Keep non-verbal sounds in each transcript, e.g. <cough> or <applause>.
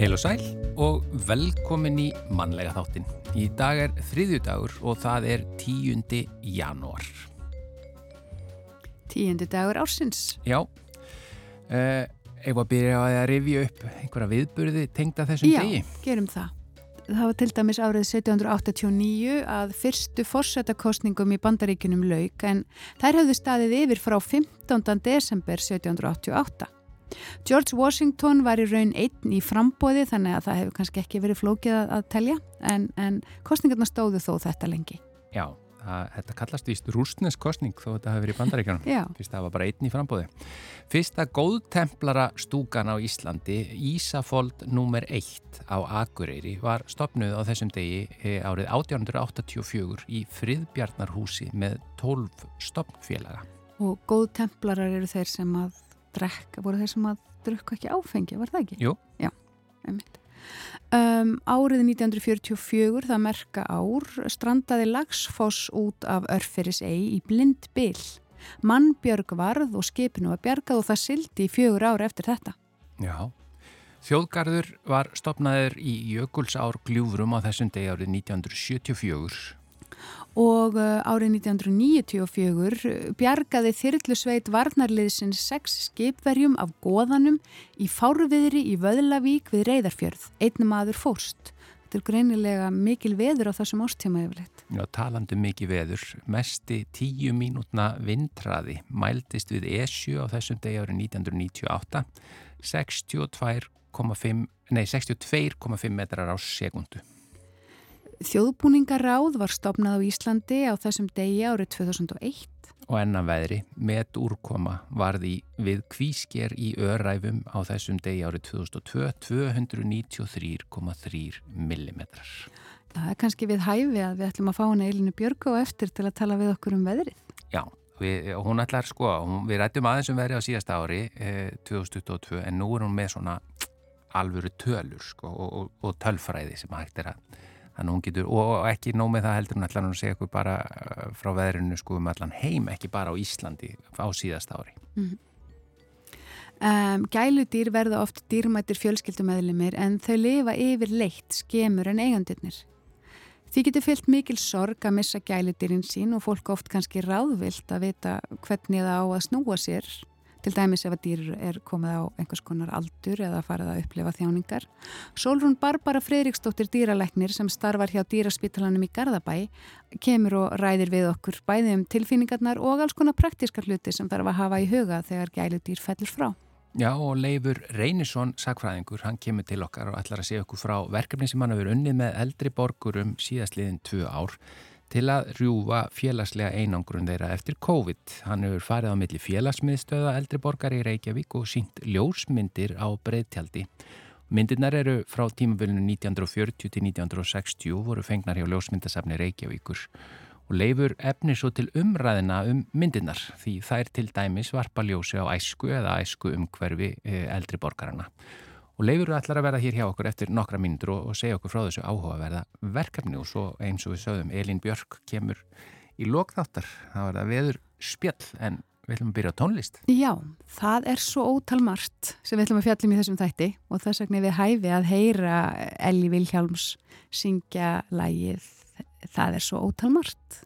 Heil og sæl og velkomin í mannlega þáttin. Í dag er þriðjudagur og það er 10. janúar. Tíundi dagur ársins. Já, uh, ef að byrja að rifja upp einhverja viðburði tengda þessum Já, degi. gerum það. Það var til dæmis árið 1789 að fyrstu fórsetakostningum í bandaríkunum lauk en þær höfðu staðið yfir frá 15. desember 1788. George Washington var í raun einn í frambóði þannig að það hefur kannski ekki verið flókið að, að telja en, en kostningarna stóðu þó þetta lengi. Já, það, þetta kallast víst rústnes kostning þó þetta hefur verið í bandaríkjanum. Já. Fyrst það var bara einn í frambóði. Fyrsta góðtemplara stúkan á Íslandi, Ísafold nr. 1 á Akureyri, var stopnuð á þessum degi eh, árið 1884 í Friðbjarnarhúsi með 12 stopnfélaga. Og góð templarar eru þeir sem að drekka, voru þeir sem að drukka ekki áfengi, var það ekki? Jú. Já, einmitt. Um, árið 1944, það merka ár, strandaði Lagsfoss út af Örferisei í blind bil. Mannbjörg varð og skipinu var bjargað og það sildi í fjögur ára eftir þetta. Já. Þjóðgarður var stopnaður í Jökulsár gljúfrum á þessum degi árið 1974. Og uh, árið 1994 bjargaði þyrlusveit varnarliðsins sex skipverjum af goðanum í fárviðri í Vöðlavík við Reyðarfjörð. Einn maður fórst. Þetta er greinilega mikil veður á þessum ástíma yfirleitt. Já, talandi um mikið veður, mesti tíu mínútna vindræði mæltist við Esju á þessum degi árið 1998, 62,5 nei, 62,5 metrar á sekundu. Þjóðbúningaráð var stopnað á Íslandi á þessum degi árið 2001. Og enna veðri, met úrkoma varði við kvísker í öræfum á þessum degi árið 2002, 293,3 millimetrar. Það er kannski við hæfi að við ætlum að fá hana Eilinu Björgu og eftir til að tala við okkur um veðrið. Já, við, hún ætlar sko, hún, við rættum aðeins um veðri á síðasta ári, eh, 2022, en nú er hún með svona alvöru tölur sko, og, og, og tölfræði sem hægt er að Þannig hún getur, og ekki nóg með það heldur hún ætlar hún að segja okkur bara uh, frá veðrinu sko um allan heim, ekki bara á Íslandi á síðast ári. Mm. Um, gæludýr verða oft dýrmættir fjölskyldumæðlimir en þau lifa yfir leitt skemur en eigandirnir. Því getur fyllt mikil sorg að missa gæludýrin sín og fólk oft kannski ráðvilt að vita hvernig það á að snúa sér til dæmis ef að dýr er komið á einhvers konar aldur eða farið að upplifa þjáningar. Solrún Barbara Freiriksdóttir dýralæknir sem starfar hjá dýraspítalanum í Garðabæ kemur og ræðir við okkur bæði um tilfinningarnar og alls konar praktískar hluti sem þarf að hafa í huga þegar gæludýr fellur frá. Já og Leifur Reynisson, sagfræðingur, hann kemur til okkar og ætlar að segja okkur frá verkefni sem hann hefur unnið með eldri borgurum síðastliðin tvö ár til að rjúfa félagslega einangrun þeirra eftir COVID. Hann hefur farið á milli félagsmiðstöða eldri borgar í Reykjavík og sínt ljósmyndir á breyðtjaldi. Myndirnar eru frá tímafölinu 1940 til 1960 voru fengnar hjá ljósmyndasafni Reykjavíkur og leifur efni svo til umræðina um myndirnar því þær til dæmis varpa ljósi á æsku eða æsku umhverfi eldri borgarana. Og Leifur ætlar að vera hér hjá okkur eftir nokkra mínútur og, og segja okkur frá þessu áhugaverða verkefni og svo eins og við sögðum Elín Björk kemur í lokþáttar. Það var það veður spjall en við ætlum að byrja á tónlist. Já, það er svo ótalmart sem við ætlum að fjallum í þessum þætti og þess vegna við hæfi að heyra Elli Vilhjálms syngja lægið Það er svo ótalmart.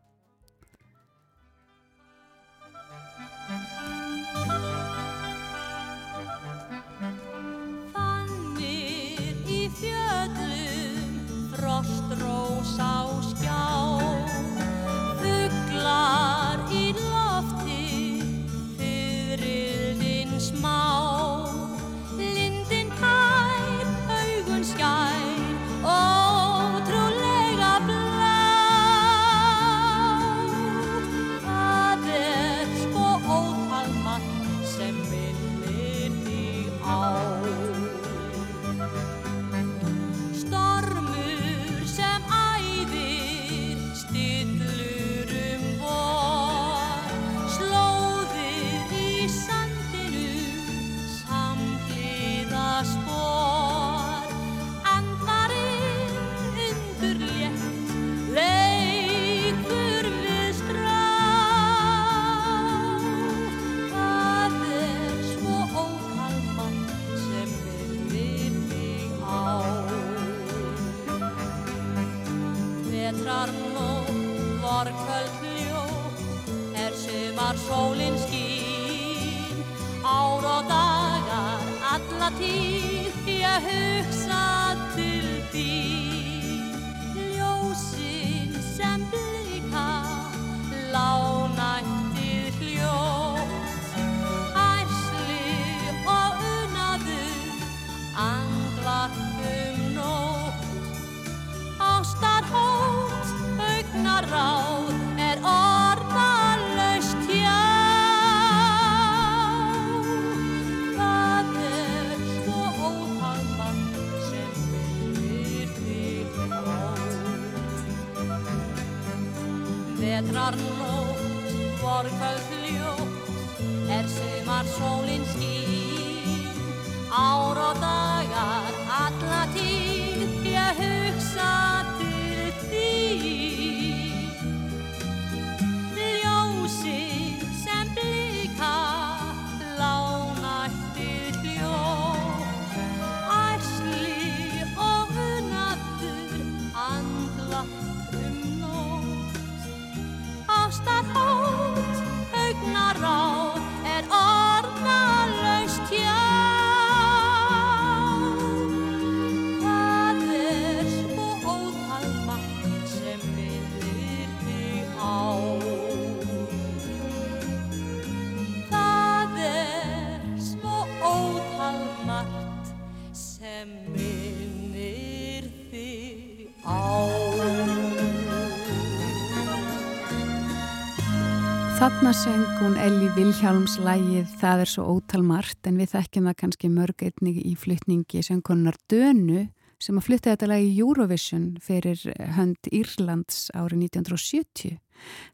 Þarna söng hún Elli Vilhjálms lægið Það er svo ótal margt en við þekkjum það kannski mörg einnig í flytningi söngkonunar Dönu sem að flytti þetta lagi Eurovision fyrir hönd Írlands árið 1970.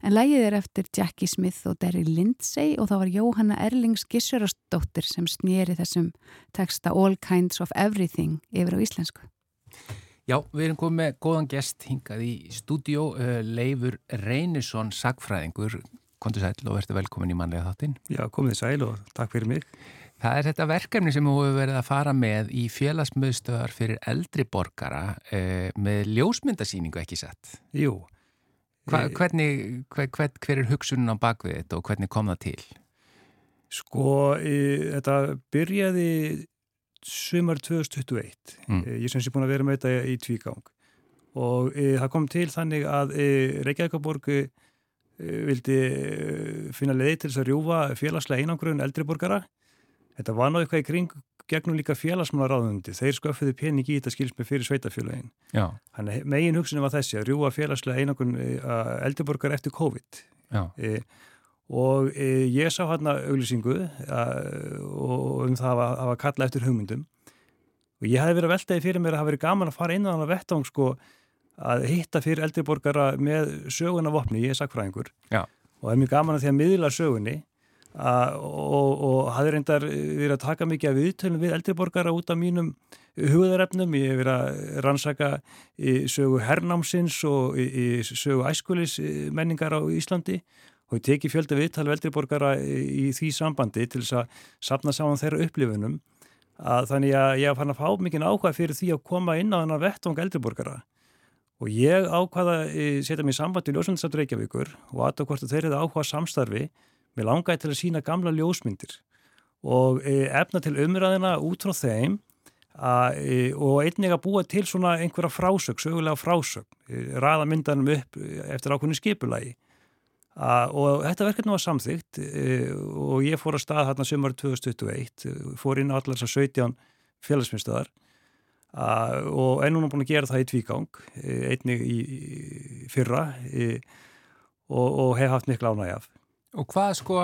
En lægið er eftir Jackie Smith og Derry Lindsay og það var Jóhanna Erlings Gissurastóttir sem snýri þessum texta All Kinds of Everything yfir á íslensku. Já, við erum komið með góðan gest hingað í stúdió, uh, Leifur Reynisson, sagfræðingur, kontur sæl og verður velkomin í mannlega þáttinn. Já, komið sæl og takk fyrir mig. Það er þetta verkefni sem þú hefur verið að fara með í félagsmiðstöðar fyrir eldri borgara uh, með ljósmyndasýningu ekki sett. Jú. Hva, Eh, hvernig, hver, hver, hver er hugsunin á bakvið þetta og hvernig kom það til? Sko, e, þetta byrjaði sumar 2021. Mm. E, ég sem sé búin að vera með þetta í tvígang. Og e, það kom til þannig að e, Reykjavíkaborg e, vildi e, finna leiði til þess að rjúfa félagslega einangrun eldri borgara. Þetta var náðu eitthvað í kring gegnum líka félagsmálaráðundi. Þeir sköffiðu pening í þetta skilsmi fyrir sveitafélagin. Já, Þannig að megin hugsunum var þessi að rjúfa félagslega einangrun e, eldri borgara eftir COVID. já, E, og e, ég sá hérna auglýsingu a, og um það að hafa kalla eftir hugmyndum og ég hef verið að veltaði fyrir mér að hafa verið gaman að fara inn á þannig vettvang sko að hitta fyrir eldri borgara með söguna vopni, ég er sakfræðingur Já. og það er mjög gaman að því að miðla sögunni a, og, og hafði reyndar verið að taka mikið af viðtölum við eldri borgara út af mínum hugðarefnum, ég hef verið að rannsaka í sögu hernámsins og í, í sögu æskulis menningar á Íslandi. Og ég teki fjölda viðtal veldriborgara í, í því sambandi til þess að sapna saman þeirra upplifunum. Að þannig að ég fann að fá mikið áhuga fyrir því að koma inn á þennan vettvang eldriborgara og ég ákvaða að setja mig í sambandi í ljósmyndsaftur Reykjavíkur og aðtöða hvort að þeir eru áhuga samstarfi. Mér langaði til að sína gamla ljósmyndir og e, efna til umræðina út frá þeim að, e, og einnig að búa til svona einhverja frásög, sögulega frásög raða myndanum upp eftir ákveðinu skipulagi. A, og þetta verkefni var samþygt og ég fór að stað hérna sömur 2021, fór inn á allar þessar 17 félagsmyndstöðar og er núna búin að gera það í tvígang, e, einnig í, í fyrra e, og, og hef haft miklu ánægi af. og hvað sko,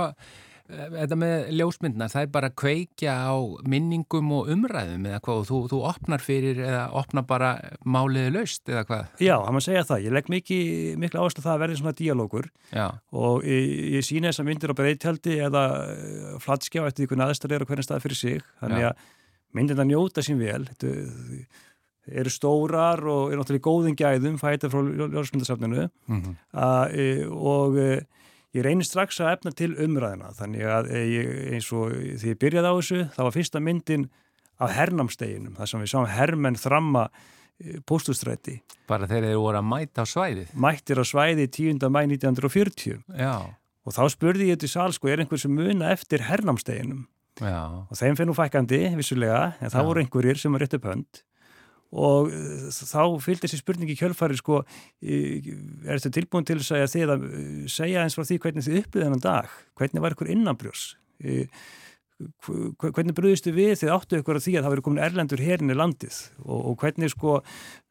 eh, þetta með ljósmyndnar, það er bara að kveikja á minningum og umræðum eða hvað, og þú, þú opnar fyrir eða opnar bara máliði laust eða hvað? Já, það maður segja það. Ég legg miklu áherslu það að verði svona díalógur Já, og ég, ég sína þessar myndir á breytjaldi eða eh, flatskjá eftir aðstæður eru á hvernig stað fyrir sig. Þannig að myndir það njóta sín vel. Þetta eru stórar og eru náttúrulega í góðum gæðum fæta frá ljósmyndasafninu mm e, og e, ég reynir strax að efna til umræðina. Þannig að e, ég, eins og því ég byrjaði á þessu, það var fyrsta myndin af hernamsteginum, þar sem við sáum hermenn þramma e, póstustræti bara þeir voru að mæta á svæðið. mættir á svæði 10. mæ 1940 Já, og þá spurði ég til sal sko, er einhver sem muna eftir hernamsteginum Já. og þeim finnum fækandi vissulega, en það Já. voru einhverjir sem var rétt upp hönd og uh, þá fylgdi þessi spurningi kjölfari sko, er þetta tilbúin til að þið að uh, segja eins frá því hvernig þið upplýði þennan dag, hvernig var ykkur innanbrjós hv- hvernig bröðistu við þið áttu ykkur að því að það verið komin erlendur herin í landið og, og hvernig sko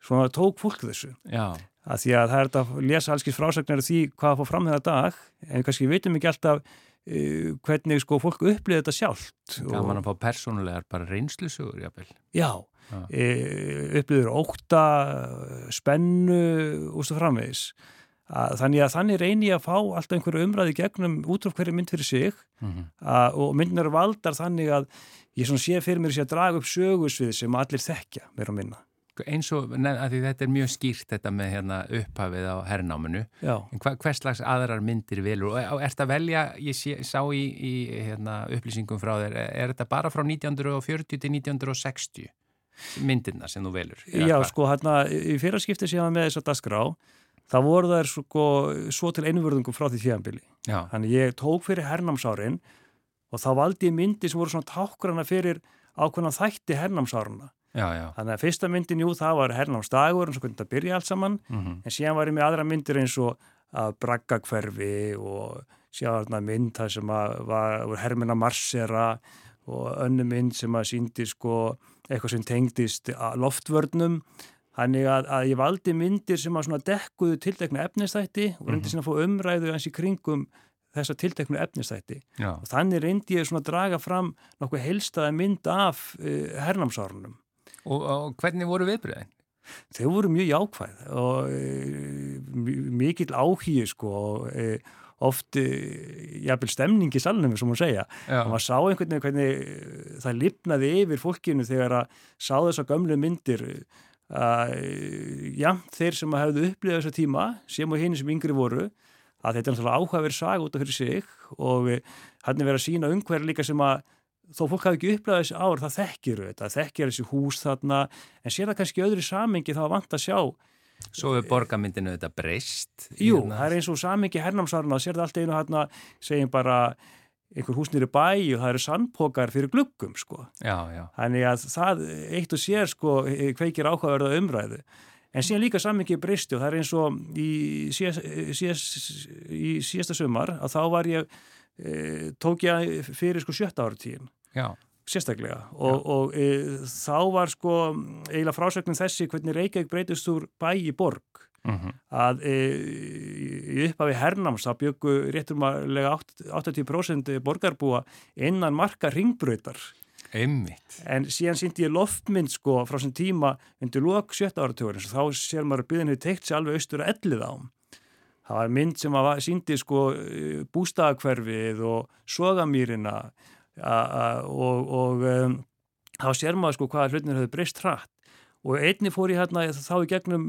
svona tók fólk þessu Já. að því að það er að lesa allskins frásagnar því hvað fór fram þeirra dag en kannski vitum ekki alltaf hvernig sko fólk upplýði þetta sjálft Gaman að fá persónulegar bara reynslusugur, jáfnvel. Já, Já. e, upplýður ókta, spennu og svo framvegis. Að, þannig að þannig reyni ég að fá alltaf einhverju umræði gegnum út af hverju mynd fyrir sig Mm að, og myndinar valdar þannig að ég sé fyrir mér sé að draga upp sögusvið sem allir þekkja meira og minna. Eins og, að því þetta er mjög skýrt þetta með hérna upphafið á herrnáminu. Hva, hvers slags aðrar myndir velur og ert að velja, ég sé, sá í, í hérna, upplýsingum frá þér, er þetta bara frá 1940 til 1960 myndirna sem þú velur? Já hvað? sko hérna í fyrraskipti sem ég var með þess að dasgrá þá voru þær sko, svo til einvörðungum frá því. Já, Þannig ég tók fyrir hernámsárin og þá valdi ég myndi sem voru svona tákrana fyrir ákveðna þætti hernámsáruna. Já, já. Þannig að fyrsta myndin, jú, það var hernámsdagur og svo hvernig þetta byrja allt saman Mm en síðan var ég með aðra myndir eins og að braggakverfi og síðan var þarna mynd það sem var, hermina marsera og önnu mynd sem að síndi sko eitthvað sem tengdist loftvörnum Þannig að, að ég valdi myndir sem að svona dekkuðu tiltekna efnistætti og reyndi svona að fá umræðu eins í kringum þessa tilteknu efnistætti. já. Og þannig reyndi ég svona að draga fram nokkuð heilstaða mynd af uh, hernámsárunum. Og, og hvernig voru viðbröðin? Þau voru mjög jákvæð og uh, mikill áhíu sko og uh, oft uh, jafnvel stemning í salnum sem hún segja. Já, Og maður sá einhvern veginn hvernig það lifnaði yfir fólkinu þegar að sá þessa gömlu myndir að jamt þeir sem að hefðu upplifað þessa tíma sem og hinn sem yngri voru að þetta er náttúrulega áhugaverð saga út af fyrir sig og hann er verið að sína umhverja líka sem að þó fólk hafi ekki upplifað þessi ár það þekkir þetta, þekkir þessi hús þarna en sér það kannski öðru samengi þá vant að sjá svo er borgarmyndinu þetta breyst. Jú, Hérna. það er eins og samengi hernámsárna og sér það allt einu hérna segjum bara einhver hús nýri bæ og það eru sandpokar fyrir gluggum sko Já, já, Þannig að það eitt og sér sko kveikir áhugaverða umræðu. En síðan líka sammingi bristi og það er eins og í, síðast, síðast, í síðasta sumar að þá var ég, e, tók ég fyrir sko sjötta ára tíðin, já, sérstaklega. Og, og e, þá var sko eiginlega frásögnum þessi hvernig Reykjavík breytist úr bæ í borg. Mm að e, í upphafi hernáms það byggu réttumlega 80% borgarbúa innan marka ringbröytar einmitt. en síðan síndi ég loftmynd sko frá sem tíma undir lok sjötta áratugurinn og þá sér maður að byðin hefur teikt sér alveg austur að ellið ám það var mynd sem síndi sko bústafakverfið og sogamýrina. a- og, og um, þá sér maður sko hvaða hlutinir hefur breyst hratt. Og einni fór ég hérna þá í gegnum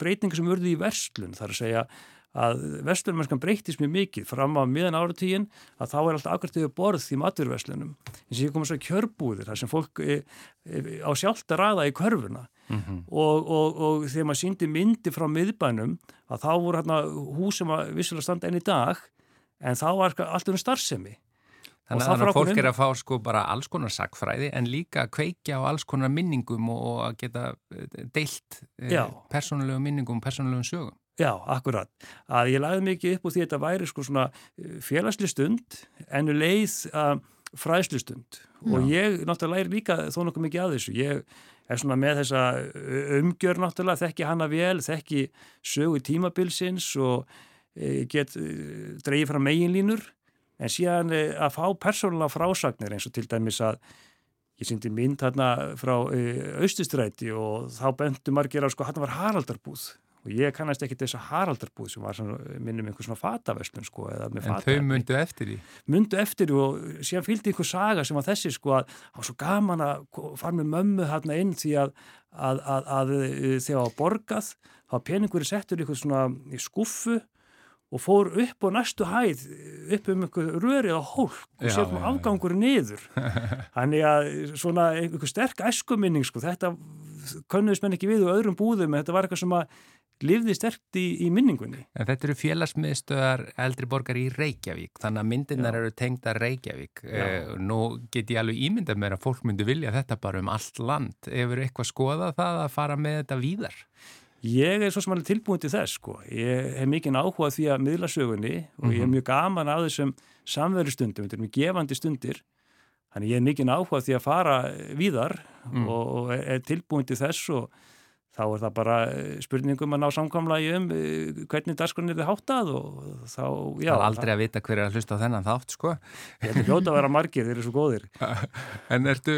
breytingar sem urði í verslun þar að segja að verslunmennskan breytist mjög mikið fram á miðan áratígin að þá er alltaf yfir borð í maturverslunum eins og ég komið svo kjörbúðir þar sem fólk e, e, á sjálft að ræða í körfuna. Mm og, og, og þegar maður síndi myndi frá miðbænum að þá voru hérna hús sem að vissulega standa enn í dag en þá var allt um starfsemi Þannig að fólk okkur er að fá sko bara alls konar sakfræði en líka kveikja á alls konar minningum og og að geta eh, deilt Já. persónulegum minningum, persónulegum sögum. Já, akkurat. Að ég lagði mikið upp úr því að þetta væri sko svona eh, félagsli stund en um leið uh, fræðslu stund og ég náttúrulega læri líka þó nokkuð mikið að þessu. Ég er svona með þessa eh, umgjör náttúrulega, þekki hana vel, þekki sögu tímabilsins og get dreigið fram meginlínur en síðan e, að fá persónulega frásagnir eins og til dæmis að ég syndi mynd hérna frá e, austustræti og þá bentu margir á sko hann var Haraldarbúð og ég kannast ekki þess að Haraldarbúð sem var svona, minnum einhver svona fataverslun sko En fata þau myndu eftir því. mundu eftir og síðan fylgdi einhver saga sem var þessi sko að það var svo gaman að fara með mömmu þarna inn því að, að, að, að eh, þegar það var borgað þá peningur settur í eitthvað svona í skuffu og fór upp á næstu hæð upp um einhver rörið á hólk og sér já. afgangur niður <laughs> þannig að svona einhver sterk æskuminning sko þetta könnuðist menn ekki við og öðrum búðum þetta var eitthvað sem að lifði sterkt í, í minningunni. En þetta eru félagsmiðstöðar eldri borgar í Reykjavík, þannig að myndirnar Já. eru tengda Reykjavík. Eh, nú get ég alveg ímyndað mér að fólk myndi vilja þetta bara um allt land. Hefur eitthvað skoðað það að fara með þetta víðar? Ég er svo sem alveg tilbúin til þess sko. Ég hef mikið áhuga á því að miðla sögunni og ég er mjög gaman af þessum samveru stundum, þetta er mjög gefandi stundir. Þannig ég er mikið áhuga á því að fara víðar Mm. og, er er tilbúin til þess og þá er það bara eh, spurningum að ná samkamlagi um eh, hvernig dagskrunni er þið háttað og þá, já. það er aldrei að vita hver er að hlusta á þennan þátt, sko. Held að hljóta að vera margir, þeir eru svo góðir. <laughs> En ertu,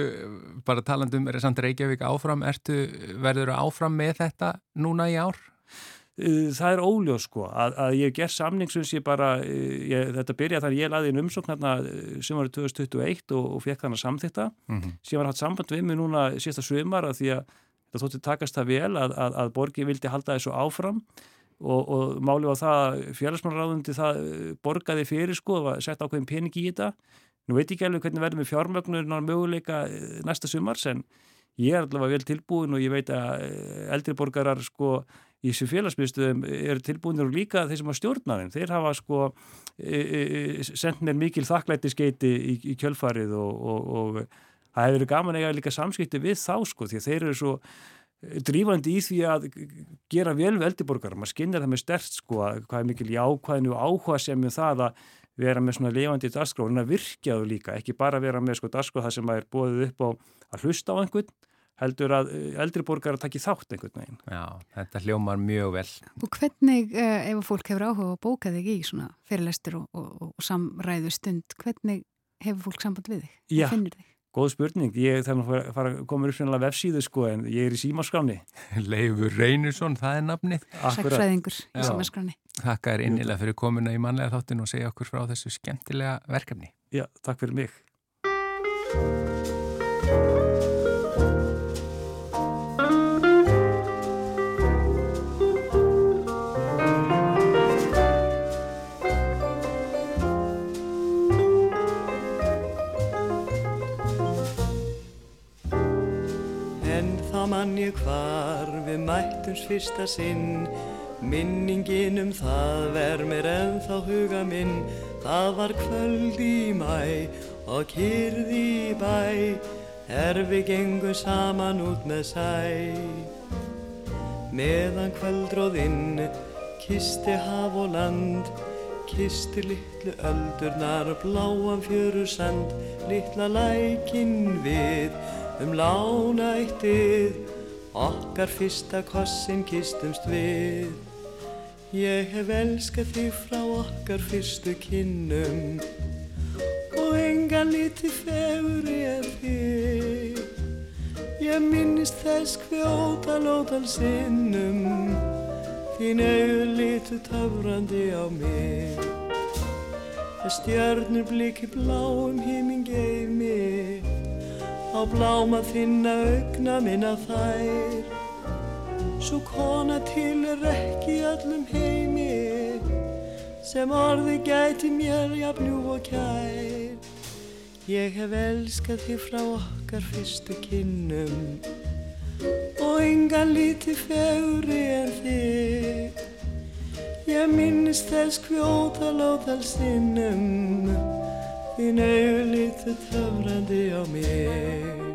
bara talandum, er samt Reykjavík áfram, ertu, verður áfram með þetta núna í ár? Uh, Það er óljós sko að, að ég gert samning sem sé bara, ég, þetta byrja þar ég laði inn umsókn hérna sem var 2021 og, og fekk þannig samþykta Mm -hmm. sem var hatt samband við mig núna sísta svimar að því að þetta þótti takast það vel að, að, að borgi vildi halda þessu áfram og, og máli var það að félagsmannráðundi það uh, borgaði fyrir sko og sett ákveðin pening í þetta. Nú veit ég ekki alveg hvernig verður með fjármögnur möguleika uh, næsta sumars en ég er allavega vel tilbúin og ég veit að uh, eldri borgarar sko í þessu félagsmiðstöðum eru tilbúinir og líka þeir sem að stjórna þeim, þeir hafa sko e, e, sendt mér mikil þakklættiskeiti í, í kjölfarið og, og, og það hefur verið gaman að eiga líka samskipti við þá sko því að þeir eru svo drífandi í því að gera vel við eldiborgar, maður skinnir það með stert sko að hvað er mikil jákvæðinu og áhuga sem um það að vera með svona levandi dagskráð en að virkja þú líka, ekki bara vera með sko dagskráð það sem er bóðið upp á að hlusta á einhvern heldur að eldri borgar að taki þátt einhvern veginn. Já, þetta hljómar mjög vel. Og hvernig, uh, ef fólk hefur áhuga að bóka þig í svona fyrirlestur og, og, og samræðu stund, hvernig hefur fólk samband við þig? Já. Góð spurning, ég þarf að fara, að koma upp svona vefsíðu sko en ég er í símaskráni. <laughs> Leifur Reynursson, það er nafnið. Sækfræðingur í Já. samanskráni. Þakka er innilega fyrir komuna í manlega þáttin og segja okkur frá þessu skemmtilega verkefni. Já, takk fyrir mig. Þá mann ég hvar við mættums fyrsta sinn. Minningin um það ver mér ennþá huga minn. Það var kvöld í mæ og kyrði í bæ. Er við gengum saman út með sæ. Meðan kvöldróðinn kisti haf og land Kisti litlu öldurnar bláan fjöru sand Litla lækin við um lánættið Okkar fyrsta kossin kistumst við. Ég hef elskað þig frá okkar fyrstu kinnum Og engan liti feguri en þig. Ég minnist þess kvjótal ótal sinnum. Þín auður litu töfrandi á mig. Það stjörnur bliki bláum híminn geimi Á bláma þinna augna minna þær. Svo kona til er ekki í öllum heimi Sem orði gæti mér jafnjú og kær. Ég hef elskað þig frá okkar fyrstu kinnum Og engan líti feguri en þig. Ég minnist þess kvjótal ótal sinnum Þín augur lítu töfrandi á mig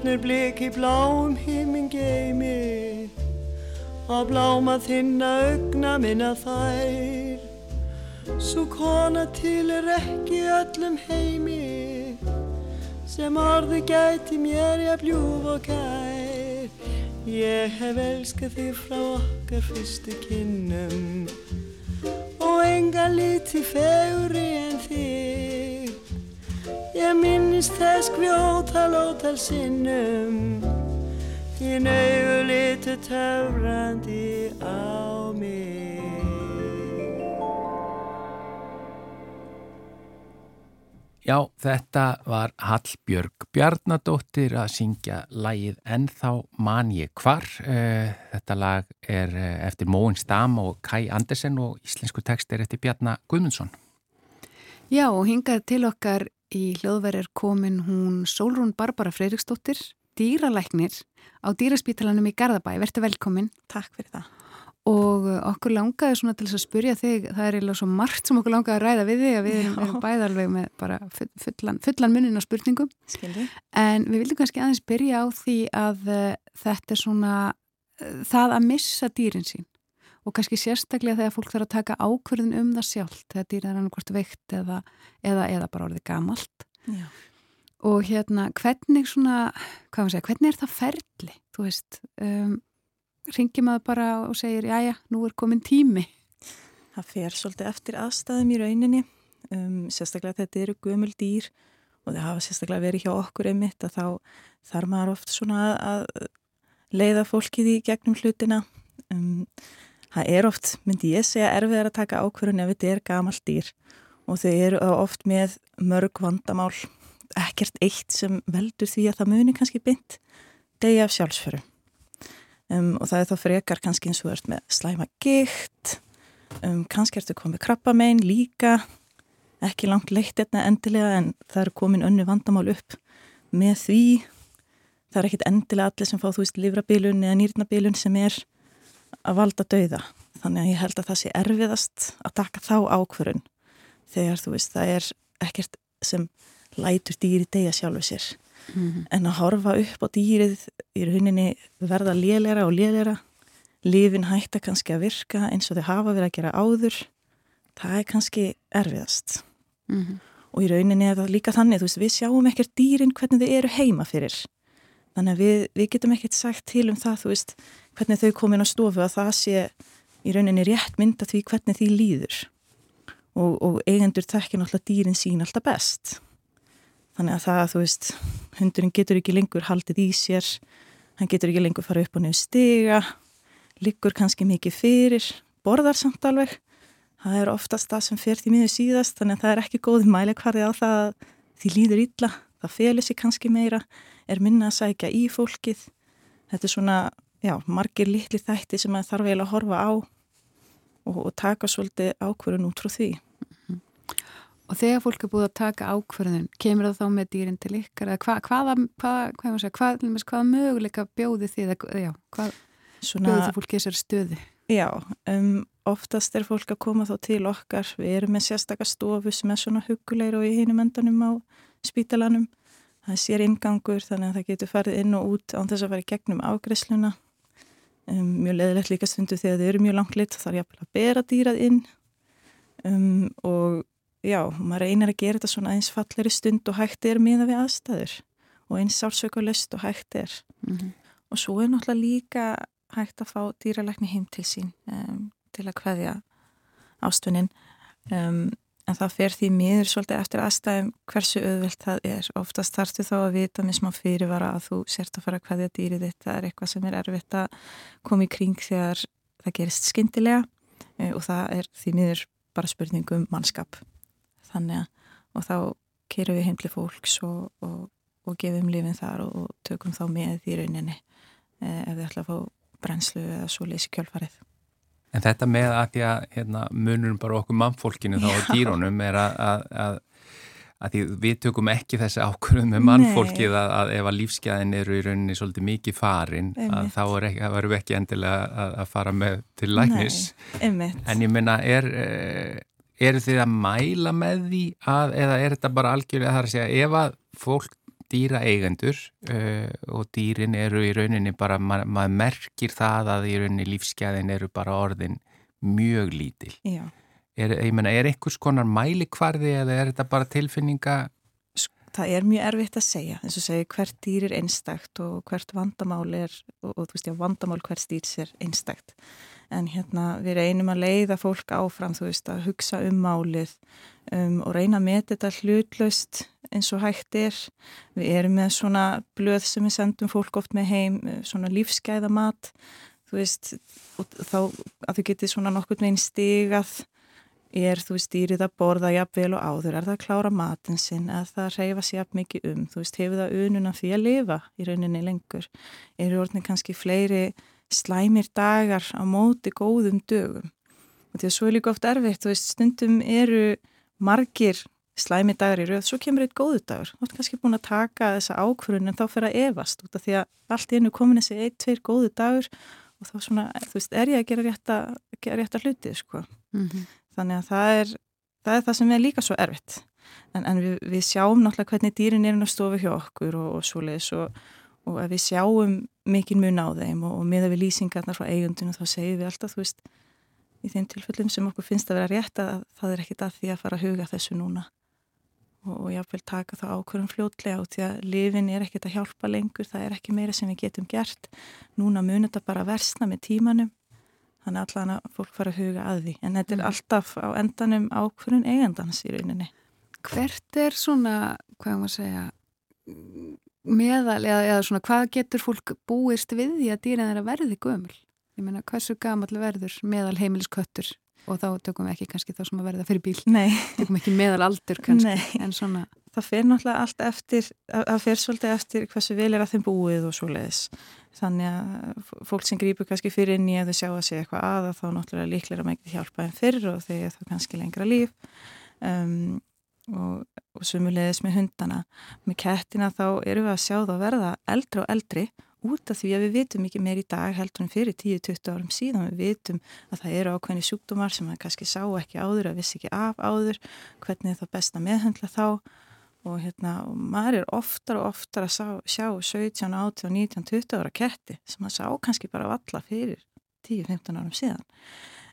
stjörnur blik í bláum himmin geimi Og bláma þinna augna minna þær Svo kona til er ekki öllum heimi sem orði gæti mér ég bljúf og gær. Ég hef elskað þig frá okkar fyrstu kynnum og enga líti feguri en þig. Ég minnist þess kvjótal ótal sinnum, þín auðu litu töfrandi á mig. Já, þetta var Hallbjörg Bjarnadóttir að syngja lægið Ennþá man ég hvar. Eh, þetta lag er eh, eftir Móin Stam og Kai Andersen og íslensku text er eftir Bjarna Guðmundsson. Já, og hingað til okkar í hljóðverð er komin hún Sólrún Barbara Freiriksdóttir, dýralæknir á dýraspítalanum í Garðabæ. Verður velkomin. Takk fyrir það og okkur langaði svona til þess að spurja þig það er eiginlega svo margt sem okkur langaði að ræða við þig að við erum, erum bæðalveg með bara fullan, fullan munnin á spurningum Skildi. en við vildum kannski aðeins byrja á því að uh, þetta er svona uh, það að missa dýrin sín og kannski sérstaklega þegar fólk þarf að taka ákverðin um það sjálf þegar dýrin er annarkvært veikt eða, eða, eða bara orðið gamalt. Já. og hérna hvernig svona, hvað maður segja, hvernig er það ferli, þú veist um ringi maður bara og segir já já, nú er komin tími. Það fer svolítið eftir aðstæðum í rauninni. Um, sérstaklega þetta eru gömul dýr og það hafa sérstaklega verið hjá okkur einmitt að þá þarf maður oft svona að leiða fólkið í gegnum hlutina. Um, það er oft, myndi ég segja erfiðar að taka ákvörðun ef þetta er gamalt dýr. Og þau eru oft með mörg vandamál. Ekkert eitt sem veldur því að það muni kannski bynd degi af sjálfsförum. Um, og það er þá frekar kannski eins og verðt með slæma gikt. Um, kannski ertu komið krabbamein líka. Ekki langt leitt hérna endilega en það eru komin önnu vandamál upp með því. Það er ekkit endilega allir sem fá þú veist livrabilun eða nýrnabilun sem er að valda dauða. Þannig að ég held að það sé erfiðast að taka þá ákvörun þegar þú veist það er ekkert sem lætur dýri degja sjálfu sér. Mm -hmm. en að horfa upp á dýrið í rauninni verða lélera og lélera lífin hætta kannski að virka eins og þau hafa verið að gera áður. Það er kannski erfiðast. Mm -hmm. og í rauninni er það líka þannig veist, við sjáum ekkert dýrin hvernig þau eru heima fyrir þannig að við, við getum ekkert sagt til um það veist, hvernig þau komin á stofu að það sé í rauninni rétt mynda því hvernig því líður. Og, og eigendur þekkir náttúrulega dýrin sín alltaf best. Þannig að það, þú veist, hundurinn getur ekki lengur haldið í sér, hann getur ekki lengur fara upp og nefn stiga, liggur kannski mikið fyrir, borðar samt alveg. Það er oftast það sem fer því miður síðast, þannig að það er ekki góð mæli hverði á það að því líður illa, það felur sér kannski meira, er minna að sækja í fólkið. Þetta er svona, já, margir litli þætti sem maður þarf eiginlega að horfa á og, og taka svolítið ákverðun út frá því. Og þegar fólk er búið að taka ákverðin, kemur það þá með dýrin til ykkar? Hva, hvaða, hvað, hvað, segja, hvað, hvaða möguleika bjóði þið? Já, hvað Svona, bjóði þið fólki þessar stöði? Já, um, oftast er fólk að koma þá til okkar. Við erum með sérstakar stofu sem er svona hugulegur og í heinum endanum á spítalanum. Það sér ingangur þannig að það getur farið inn og út án þess að fara í gegnum ágresluna. Um, mjög leðilegt líka stundu þegar þau eru mjög langt lit þá þarf ég að bera dýrað inn um, og já, maður reynir að gera þetta svona eins falleri stund og hægt er miða við aðstæður og eins sársökulust og hægt er mm -hmm. og svo er náttúrulega líka hægt að fá dýralækni heim til sín um, til að hvaðja ástunnin um, en það fer því miður svolítið eftir aðstæðum hversu auðvilt það er. Oftast þarftu þá að vita með smá fyrirvara að þú sért að fara að hvaðja dýrið þitt. Það er eitthvað sem er erfitt að koma í kring þegar það gerist skindilega uh, og það er því miður bara spurningum mannskap. Þannig að og þá kerum við heimli fólks og, og, og gefum lifin þar og, og tökum þá með í rauninni eh, ef við ætla að fá brennslu eða svo leysi kjölfarið. En þetta með að því að hérna, munurum bara okkur mannfólkinu þá á dýrónum er að, að, að, að við tökum ekki þessi ákvörðum með mannfólkið að ef að lífsgæðin eru í rauninni svolítið mikið farin að þá er ekki, verðum við ekki endilega að fara með til læknis. En ég minna er... E, eru þið að mæla með því að, eða er þetta bara algjörlega þar að segja ef að fólk dýra eigendur uh, og dýrin eru í rauninni bara, ma maður merkir það að í rauninni lífsgæðin eru bara orðin mjög lítil. Já. Er, ég menna, er einhvers konar mælikvarði eða er þetta bara tilfinninga? Það er mjög erfitt að segja, eins og segja hvert dýr er einstakt og hvert vandamál er, og, og þú veist já, vandamál hvert dýrs er einstakt. En hérna við reynum að leiða fólk áfram, þú veist, að hugsa um málið um, og reyna að metja þetta hlutlaust eins og hægt er. Við erum með svona blöð sem við sendum fólk oft með heim, svona lífsgæðamat, þú veist, þá að þau getið svona nokkur meginn stigað er þú veist dýrið að borða jafnvel og áður, er það að klára matin sinn, er það að reyfa sér jafn mikið um, þú veist, hefur það ununa því að lifa í rauninni lengur, eru orðin kannski fleiri slæmir dagar á móti góðum dögum. Og því að svo er líka oft erfitt, þú veist, stundum eru margir slæmir dagar í rauð, svo kemur eitt góðu dagur, þú ert kannski búin að taka þessa ákvörun en þá fyrir að evast út af því að allt í enu komin þessi eitt, tveir góðu dagur og þá svona, þú veist, er ég að gera rétta, gera rétta hluti, sko. Mm -hmm þannig að það er það, er það sem er líka svo erfitt. En, en við, við sjáum náttúrulega hvernig dýrin er inn á stofu hjá okkur og, og svoleiðis og, og ef við sjáum mikinn mun á þeim og, og miða við lýsingarnar frá eigundinu þá segir við alltaf þú veist í þeim tilfellum sem okkur finnst að vera rétt að það er ekkit að því að fara að huga þessu núna. Og ég vil taka það ákvörðum fljótlega út því að lifin er ekkit að hjálpa lengur, það er ekki meira sem við getum gert. Núna mun þetta bara versna með tímanum þannig að allan að fólk fara að huga að því. En þetta er mm. alltaf á endanum ákvörðun eigandans í rauninni. Hvert er svona, hvað maður segja meðal eða, eða svona hvað getur fólk búist við því að dýrin er að verði gömul? Ég meina hversu gamal verður meðal heimilisköttur? Og þá tökum við ekki kannski þá sem að verða fyrir bíl. Nei. tökum ekki meðal aldur kannski en svona. Það fer náttúrulega allt eftir, það fer svolítið eftir hversu vel er að þeim búið og svo leiðis þannig að fólk sem grýpur kannski fyrir inn í að þau sjá að segja eitthvað aða þá náttúrulega líklega mækið hjálpa en fyrir og þegar það kannski lengra líf. Um, og, og sumulegis með hundana. Með kettina þá eru við að sjá það að verða eldri og eldri út af því að við vitum ekki meir í dag heldur en fyrir 10-20 árum síðan. Við vitum að það eru ákveðni sjúkdómar sem maður kannski sá ekki áður að vissi ekki af áður. Hvernig það best að meðhandla þá? Og hérna, og maður er oftar og oftar að sá, sjá 17, 18, 19, 20 ára ketti sem maður sá kannski bara valla fyrir 10-15 árum síðan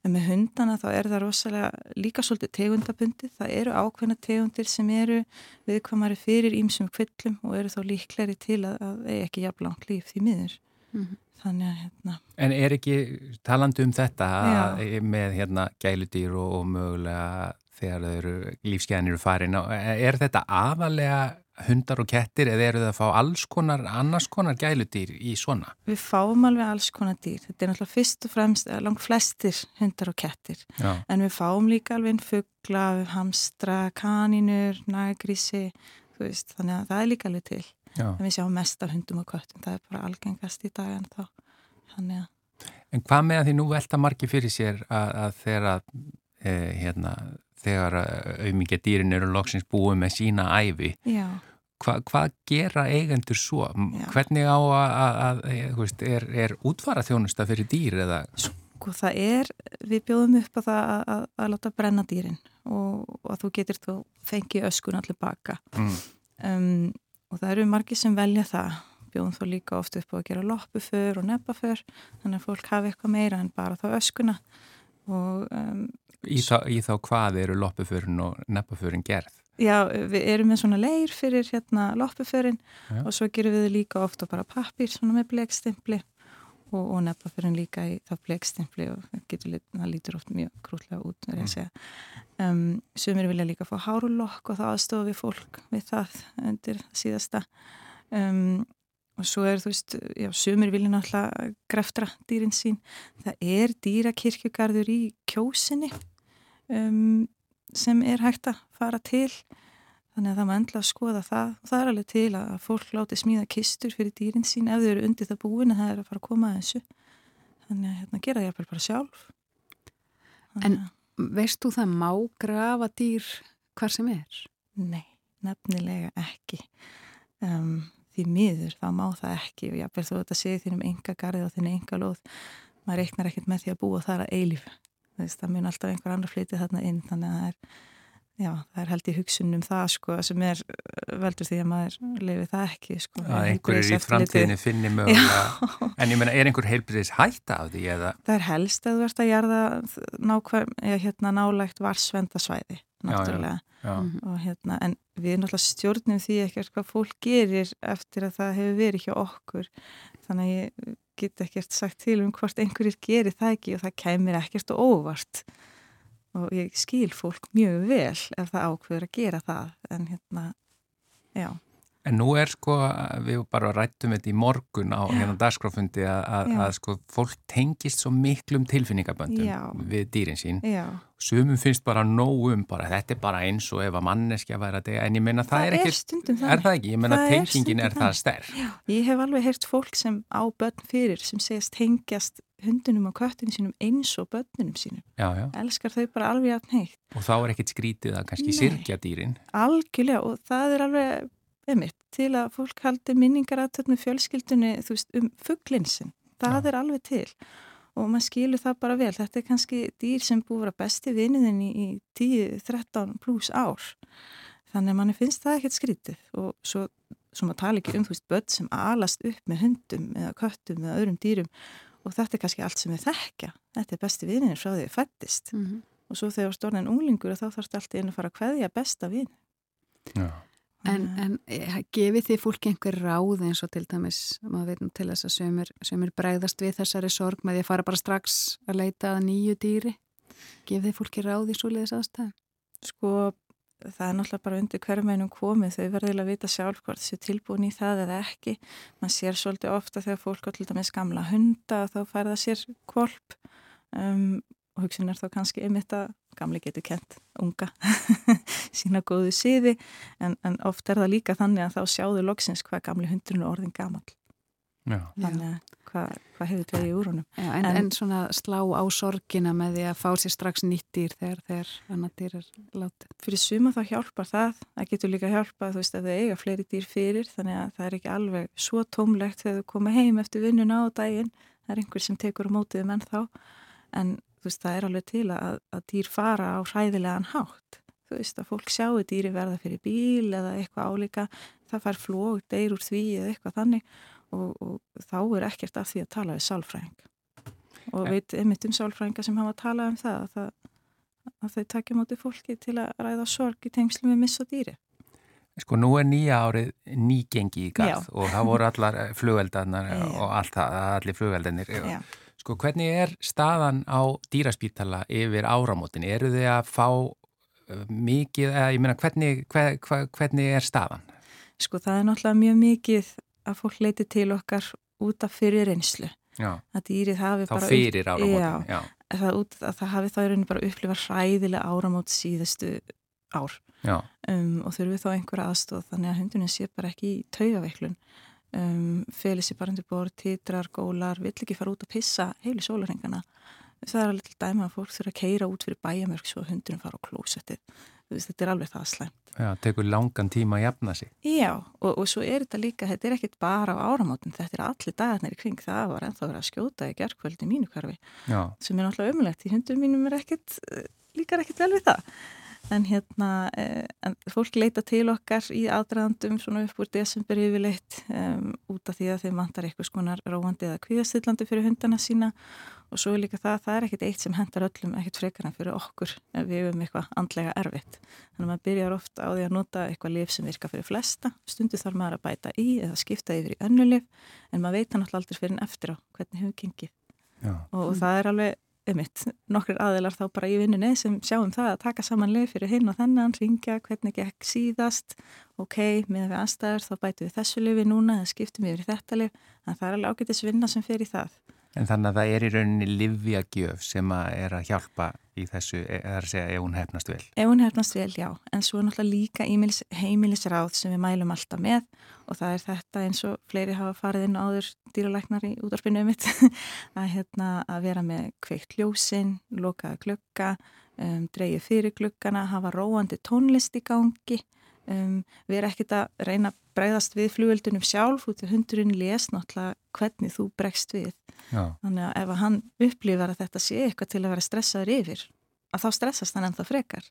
en með hundana þá er það rosalega líka svolítið tegundabundi, það eru ákveðna tegundir sem eru viðkvamari fyrir ímsum kvillum og eru þá líkleri til að það er ekki jafn langt líf því miður. Mm -hmm. þannig að hérna. En er ekki talandi um þetta að, með hérna gæludýr og, og mögulega þegar þau eru lífskeiðan eru farin er þetta afalega hundar og kettir eða eru það að fá alls konar annars konar gæludýr í svona? Við fáum alveg alls konar dýr þetta er náttúrulega fyrst og fremst langt flestir hundar og kettir Já. en við fáum líka alveg fuggla, hamstra kaninur, nagrísi þannig að það er líka alveg til Já. en við sjáum mest af hundum og köttum það er bara algengast í dag en þá þannig að En hvað með að því nú velta margi fyrir sér að, að þegar að e, hérna þegar eh, auðmingja dýrin eru loksins búið með sína æfi Hva, hvað gera eigendur svo? Já. Hvernig á að, að, að eh, er, er útfara þjónusta fyrir dýr eða? Sko það er, við bjóðum upp að það að, að láta brenna dýrin og, og að þú getur þú fengið öskun allir baka mm. um, og það eru margi sem velja það bjóðum þú líka oft upp á að gera loppuför og neppaför þannig að fólk hafi eitthvað meira en bara þá öskuna og um, Í þá, í þá hvað eru loppuförin og neppaförin gerð? Já, við erum með svona leir fyrir hérna loppuförin og svo gerum við líka ofta bara pappir svona með blegstimpli og, og neppaförin líka í það blegstimpli og getur, það lítur oft mjög krútlega út, ég að mm. segja. Um, sumir vilja líka fá hárulokk og það aðstofa við fólk við það undir síðasta. Um, og svo er þú veist, já, sumir vilja náttúrulega greftra dýrin sín. Það er dýrakirkjugarður í kjósinni um, sem er hægt að fara til. Þannig að það maður endla að skoða það. Og það er alveg til að fólk láti smíða kistur fyrir dýrin sín ef þau eru undir það búin að það er að fara að koma að þessu. Þannig að hérna, gera það bara sjálf. En veist þú það má grafa dýr hvar sem er? Nei, nefnilega ekki. Um, því miður þá má það ekki og verður þú að þetta segja þínum enga garði og þínu enga lóð maður reiknar ekkert með því að búa þar að eilif það mun alltaf einhver annar flytið þarna inn þannig að það er já, það er held í hugsunum það sko sem er uh, veldur því að maður lefi það ekki sko. Að einhverjir í framtíðinu finni mögulega, en ég menna er einhver heilbriðis hætta af því eða? Það er helst að þú ert að gerða nákvæm, hérna nálægt varsvendasvæði, náttúrulega. Já, já. Og hérna, en við náttúrulega stjórnum því ekkert hvað fólk gerir eftir að það hefur verið hjá okkur. Þannig að ég get ekkert sagt til um hvort einhverjir gerir það ekki og það kemur ekkert og óvart og ég skil fólk mjög vel ef það ákveður að gera það en hérna, já En nú er sko, við bara rættum þetta í morgun á hérna dagskráfundi að, að, að sko fólk tengist svo miklum tilfinningaböndum Já. við dýrin sín. Já, Sumum finnst bara nógum, bara þetta er bara eins og ef að manneskja væri að dega, en ég meina það, Það er er ekki, stundum er það ekki? Ég meina er tengingin stundum er það stærk. ég hef alveg heyrt fólk sem á börn fyrir sem segist tengjast hundunum og köttinu sínum eins og börnunum sínum Já, já. elskar þau bara alveg að neitt Og þá er ekkit skrítið að kannski Nei. sirkja dýrin. algjörlega og það er alveg einmitt, til að fólk haldi minningar aðtöð með fjölskyldunni veist, um fugglinsin, það Já. er alveg til. Og maður skilur það bara vel. Þetta er kannski dýr sem búið að besti vinniðin í, í 10-13 pluss ár. Þannig að manni finnst það ekkert skrítið. Og svo, svo maður tala ekki um þú veist, börn sem alast upp með hundum eða köttum eða öðrum dýrum. Og þetta er kannski allt sem við þekkja. Þetta er besti vinniðin frá því við fættist Mm -hmm. og svo þegar stórnin unglingur þá þarfst allt í einu að fara að kveðja besta vin Já. En, en eh, gefið þið fólki einhver ráð eins og til dæmis, maður veit nú til þess að sömur, bregðast við þessari sorg með því að fara bara strax að leita að nýju dýri. Gefið þið fólki ráð í svoleiðis aðstæðum? Sko, það er náttúrulega bara undir hverjum meinum komið, þau verður að vita sjálf hvort þessu tilbúin í það eða ekki. Man sér svolítið ofta þegar fólk til dæmis gamla hunda og þá færða sér kvolp um, og hugsin er þá kannski einmitt að gamli getur kent unga <laughs> sína góðu síði en, en oft er það líka þannig að þá sjáðu loksins hvað gamli hundurinn er orðin gamal. Já. Þannig að hvað, hvað hefur verið í úr honum. Já, en, En- en svona slá á sorgina með því að fá sér strax nýtt dýr þegar, þegar annar dýr er látið. fyrir suma þá hjálpar það, það getur líka hjálpað þú veist að þau eiga fleiri dýr fyrir þannig að það er ekki alveg svo tómlegt þegar þau koma heim eftir vinnuna á daginn það er einhver sem tekur á mótið menn þá en veist það er alveg til að, að dýr fara á hræðilegan hátt þú veist að fólk sjáu dýri verða fyrir bíl eða eitthvað álíka það fær flóg, deyr úr því eða eitthvað þannig og, og þá er ekkert af því að tala við sálfræðing og En- veit einmitt um sálfræðinga sem hafa talað um það að það að þau takja móti fólki til að ræða sorg í tengslum við miss og dýri. Sko nú er nýja árið nýgengi í garð Já. og það voru allar <laughs> flugeldarnar Já. og allt það, allir flugeldarnir. Já. Sko hvernig er staðan á dýraspítala yfir áramótin? Eru þið að fá uh, mikið, eða ég meina hvernig, hver, hver, hvernig er staðan? Sko það er náttúrulega mjög mikið að fólk leiti til okkar út af fyrir reynslu. Já, Að dýrið hafi þá bara... fyrir upp- áramótin. Já, Já, það, út, að það hafi þá í rauninni bara upplifað hræðilega áramót síðustu ár já, um, og þurfi þá einhverja aðstóð þannig að hundunum sé bara ekki í taugaveiklun. Um, feli sér bara undir bor, titrar, gólar, vill ekki fara út að pissa heilu sólarhengana. Það er alveg dæma að fólk þurfa að keira út fyrir bæjamörk svo að hundunum fara á veist, Þetta er alveg það slæmt. já, tekur langan tíma að jafna sig. Já, og, og svo er þetta líka, þetta er ekkit bara á áramótin, þetta er allir dagarnir í kring, það var ennþá verið að skjóta í gerkvöldi í mínu hverfi, Já, sem er náttúrulega umlegt, í hundum mínum er ekkit, eh, líkar ekkit vel við það. En hérna, eh, en fólk leita til okkar í aðdraðandum svona upp úr desember yfirleitt um, út af því að þeim vantar eitthvað skonar róandi eða kvíðastillandi fyrir hundana sína og svo er líka það, það er ekkit eitt sem hendar öllum, ekkit frekar en fyrir okkur ef við höfum eitthvað andlega erfitt. Þannig að maður byrjar ofta á því að nota eitthvað lif sem virka fyrir flesta. Stundu þarf maður að bæta í eða skipta yfir í önnu lif en maður veit hann alltaf aldrei fyrir en eftir á hvernig hefur Og, og það er alveg, einmitt, nokkur aðilar þá bara í vinnunni sem sjáum það að taka saman lif fyrir hinn og þennan, ringja hvernig gekk síðast, ok, með við aðstæður þá bætum við þessu lifi núna eða skiptum yfir í þetta lif. En það er alveg ágætis vinna sem fer í það. En þannig að það er í rauninni livjagjöf sem að er að hjálpa í þessu, eða að segja ef hún hefnast vel. Ef hún hefnast vel, já, en svo er náttúrulega líka ímilis, heimilisráð sem við mælum alltaf með og það er þetta eins og fleiri hafa farið inn áður dýralæknar í útvarpinu um mitt <laughs> að, hérna, að vera með kveikt ljósin, lokaða glugga, um, dreigið fyrir gluggana, hafa róandi tónlist í gangi, um, vera ekkit að reyna að bregðast við flugöldunum sjálf út af hundurinn les náttúrulega hvernig þú bregst við. Já, Þannig að ef að hann upplifar að þetta sé eitthvað til að vera stressaður yfir að þá stressast hann ennþá frekar.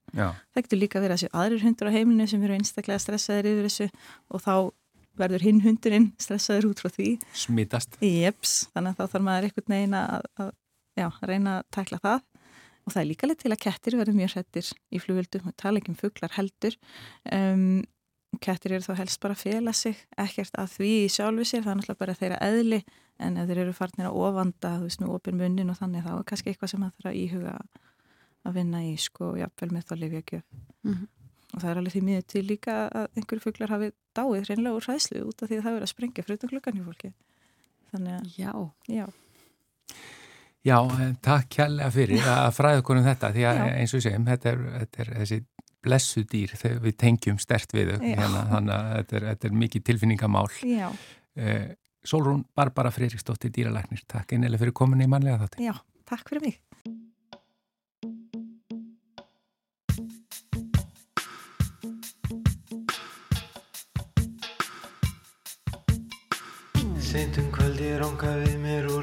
Það getur líka verið að séu aðrir hundur á heimilinu sem eru einstaklega stressaðir yfir þessu og þá verður hinn hundurinn stressaður út frá því. Smitast. Jeps, þannig að þá þarf maður einhvern veginn að, að, já, að reyna að tækla það. Og það er líka leitt til að kettir verður mjög hrettir í flugvöldum og tala ekki um fuglar heldur. Um, kettir eru þá helst bara að fela sig, ekkert að því í sjálfu sér, það er náttúrulega bara þeirra eðli en ef þeir eru farnir að ofanda, þú veist nú, opin munnin og þannig þá er kannski eitthvað sem það þarf að íhuga að vinna í sko og jafnvel með þá lifja gjöf. Mm -hmm. Og það er alveg því miður til líka að einhverju fuglar hafi dáið hreinlega úr hræðslu út af því að það verið að sprengja frutum klukkan í fólki. Þannig að, Já. já, Já, takk kjærlega fyrir að fræða okkur um þetta því að Já. eins og við segjum, þetta er, þetta er þessi blessu dýr þegar við tengjum stert við þau, hérna, þannig að þetta er, þetta er mikið tilfinningamál. já, Eh, Sólrún Barbara Freiriksdóttir dýralæknir, takk einlega fyrir komin í mannlega þátti. já, takk fyrir mig. Seint um kvöldi ranga við mér úr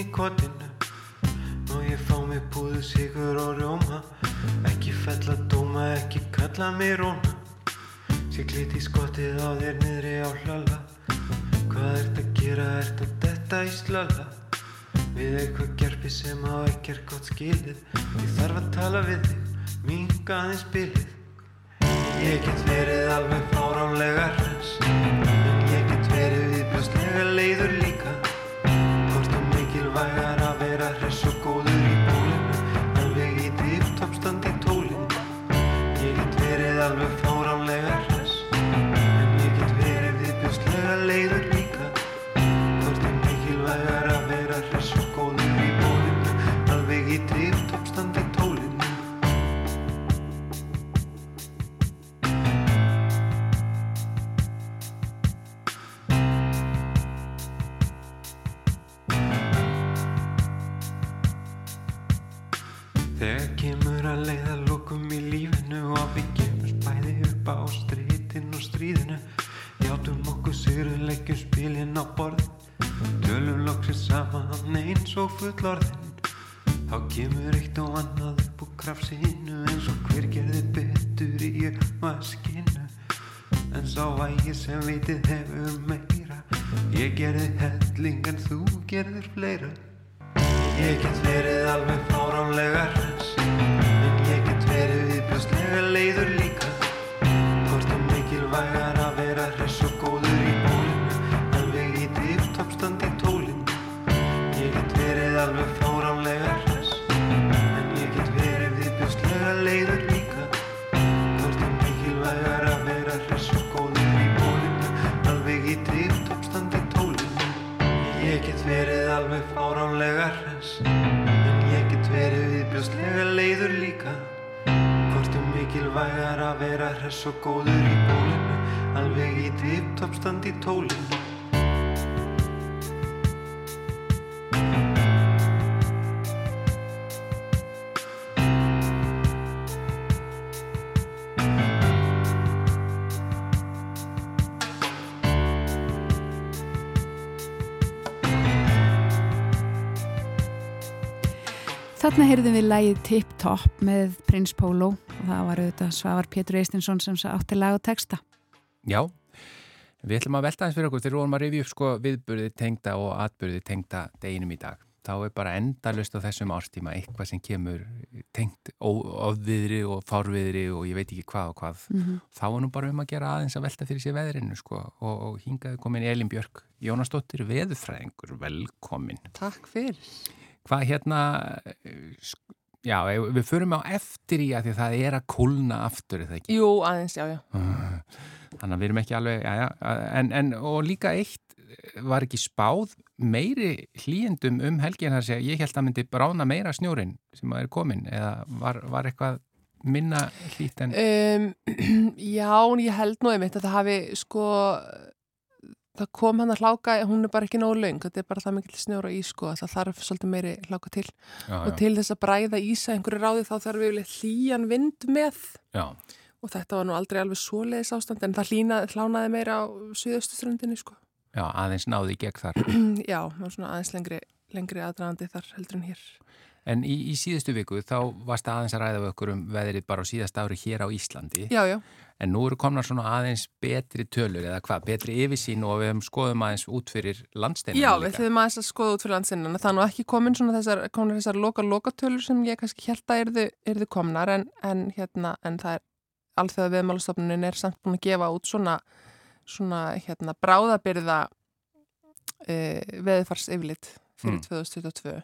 í kotinu. Má ég fá mig búðu sigur og rjóma? Ekki fella dóma, ekki kalla mig róna. Siglit í skottið á þér niðri á hlala. Hvað ert að gera, ert að detta í slala? Við eitthvað gerfi sem á ekki er gott skilið. Ég þarf að tala við þig, minga aðeins bilið. Ég get verið alveg fáránlega hress er Þegar kemur að leiða lókum í lífinu og við gefum bæði upp á strítin og stríðinu Játum okkur sigru, leggjum spilin á borð Tölum loksins saman eins og fullorðin. Þá kemur eitt og annað upp úr krafsinu eins og hver gerði betur í vaskinu En sá vægi sem vitið hefur meira Ég gerði helling en þú gerðir fleira Ég get verið alveg fáránlega hress. En ég get verið viðbjörslega leiður líka. Hvort er mikilvægar að vera hress og góður í bólinu Alveg í dýftoppstand í tólinu Ég get verið alveg fáránlega hress. En ég get verið viðbjörslega leiður líka. Hvort er mikilvægar að vera hress og góður í bólinu Alveg í dýftoppstand í tólinu Ég get verið alveg fáránlega viðbjörslega leiður líka. Hvort er mikilvægar að vera hress og góður í bólinu. Alveg í dýftoppstand í tólinu Þarna heyrðum við lægið Tip Top með Prins Pólo og það var auðvitað Svavar Pétur Eistinsson sem átti lag og texta. Já, við ætlum að velta eins fyrir okkur þegar við vorum að rifja upp sko viðburði tengda og atburði tengda deginum í dag. Þá er bara endalust á þessum árstíma eitthvað sem kemur tengt ofviðri og fárviðri og ég veit ekki hvað og hvað. Mm -hmm. Þá er nú bara um að gera aðeins að velta fyrir sér veðrinu sko og, og hingaði komin Elin Björk Jónasdóttir, veðurfræðingur, velkomin. Takk fyrir. Hvað hérna, já, við förum á eftir í að því að það er að kólna aftur, er það ekki? Jú, aðeins, já, já. Þannig að við erum ekki alveg, já, já, en, en og líka eitt var ekki spáð meiri hlýjendum um helgin þar segja, ég held að myndi brána meira snjórin sem er komin eða var, var eitthvað minna hlýtt en, Um, <clears throat> já, ég held nú einmitt að það hafi sko, það kom hann að hláka, hún er bara ekki nógu löng, þetta er bara það mikill snjór og ís sko, að það þarf svolítið meiri hláka til. já, Og til þess að bræða ísa einhverju ráði þá þarf við hlýjan vind með já, og þetta var nú aldrei alveg svoleiðis ástand en það hlýna, hlánaði meira á suðaustuströndinni sko. já, aðeins náði í gegn þar. <clears throat> já, aðeins lengri lengri aðdraðandi þar heldur en hér. En í, í síðustu viku þá varst aðeins að ræða við okkur um veðrið bara á síðast ári hér á Íslandi. Já, já. En nú eru komna svona aðeins betri tölur eða hvað, betri yfirsýn og við höfum skoðum aðeins út fyrir landsteinina Já, líka. við þurfum aðeins að skoða út fyrir landsinnina. Það er nú ekki komin svona þessar, komin þessar loka-loka-tölur sem ég kannski held að erðu, erðu komnar en, en, hérna, en það er alþjóða viðmálastofnunin er samt búin að gefa út svona, svona hérna, bráðabyrða e, veðfars yfirlit fyrir Mm. 2022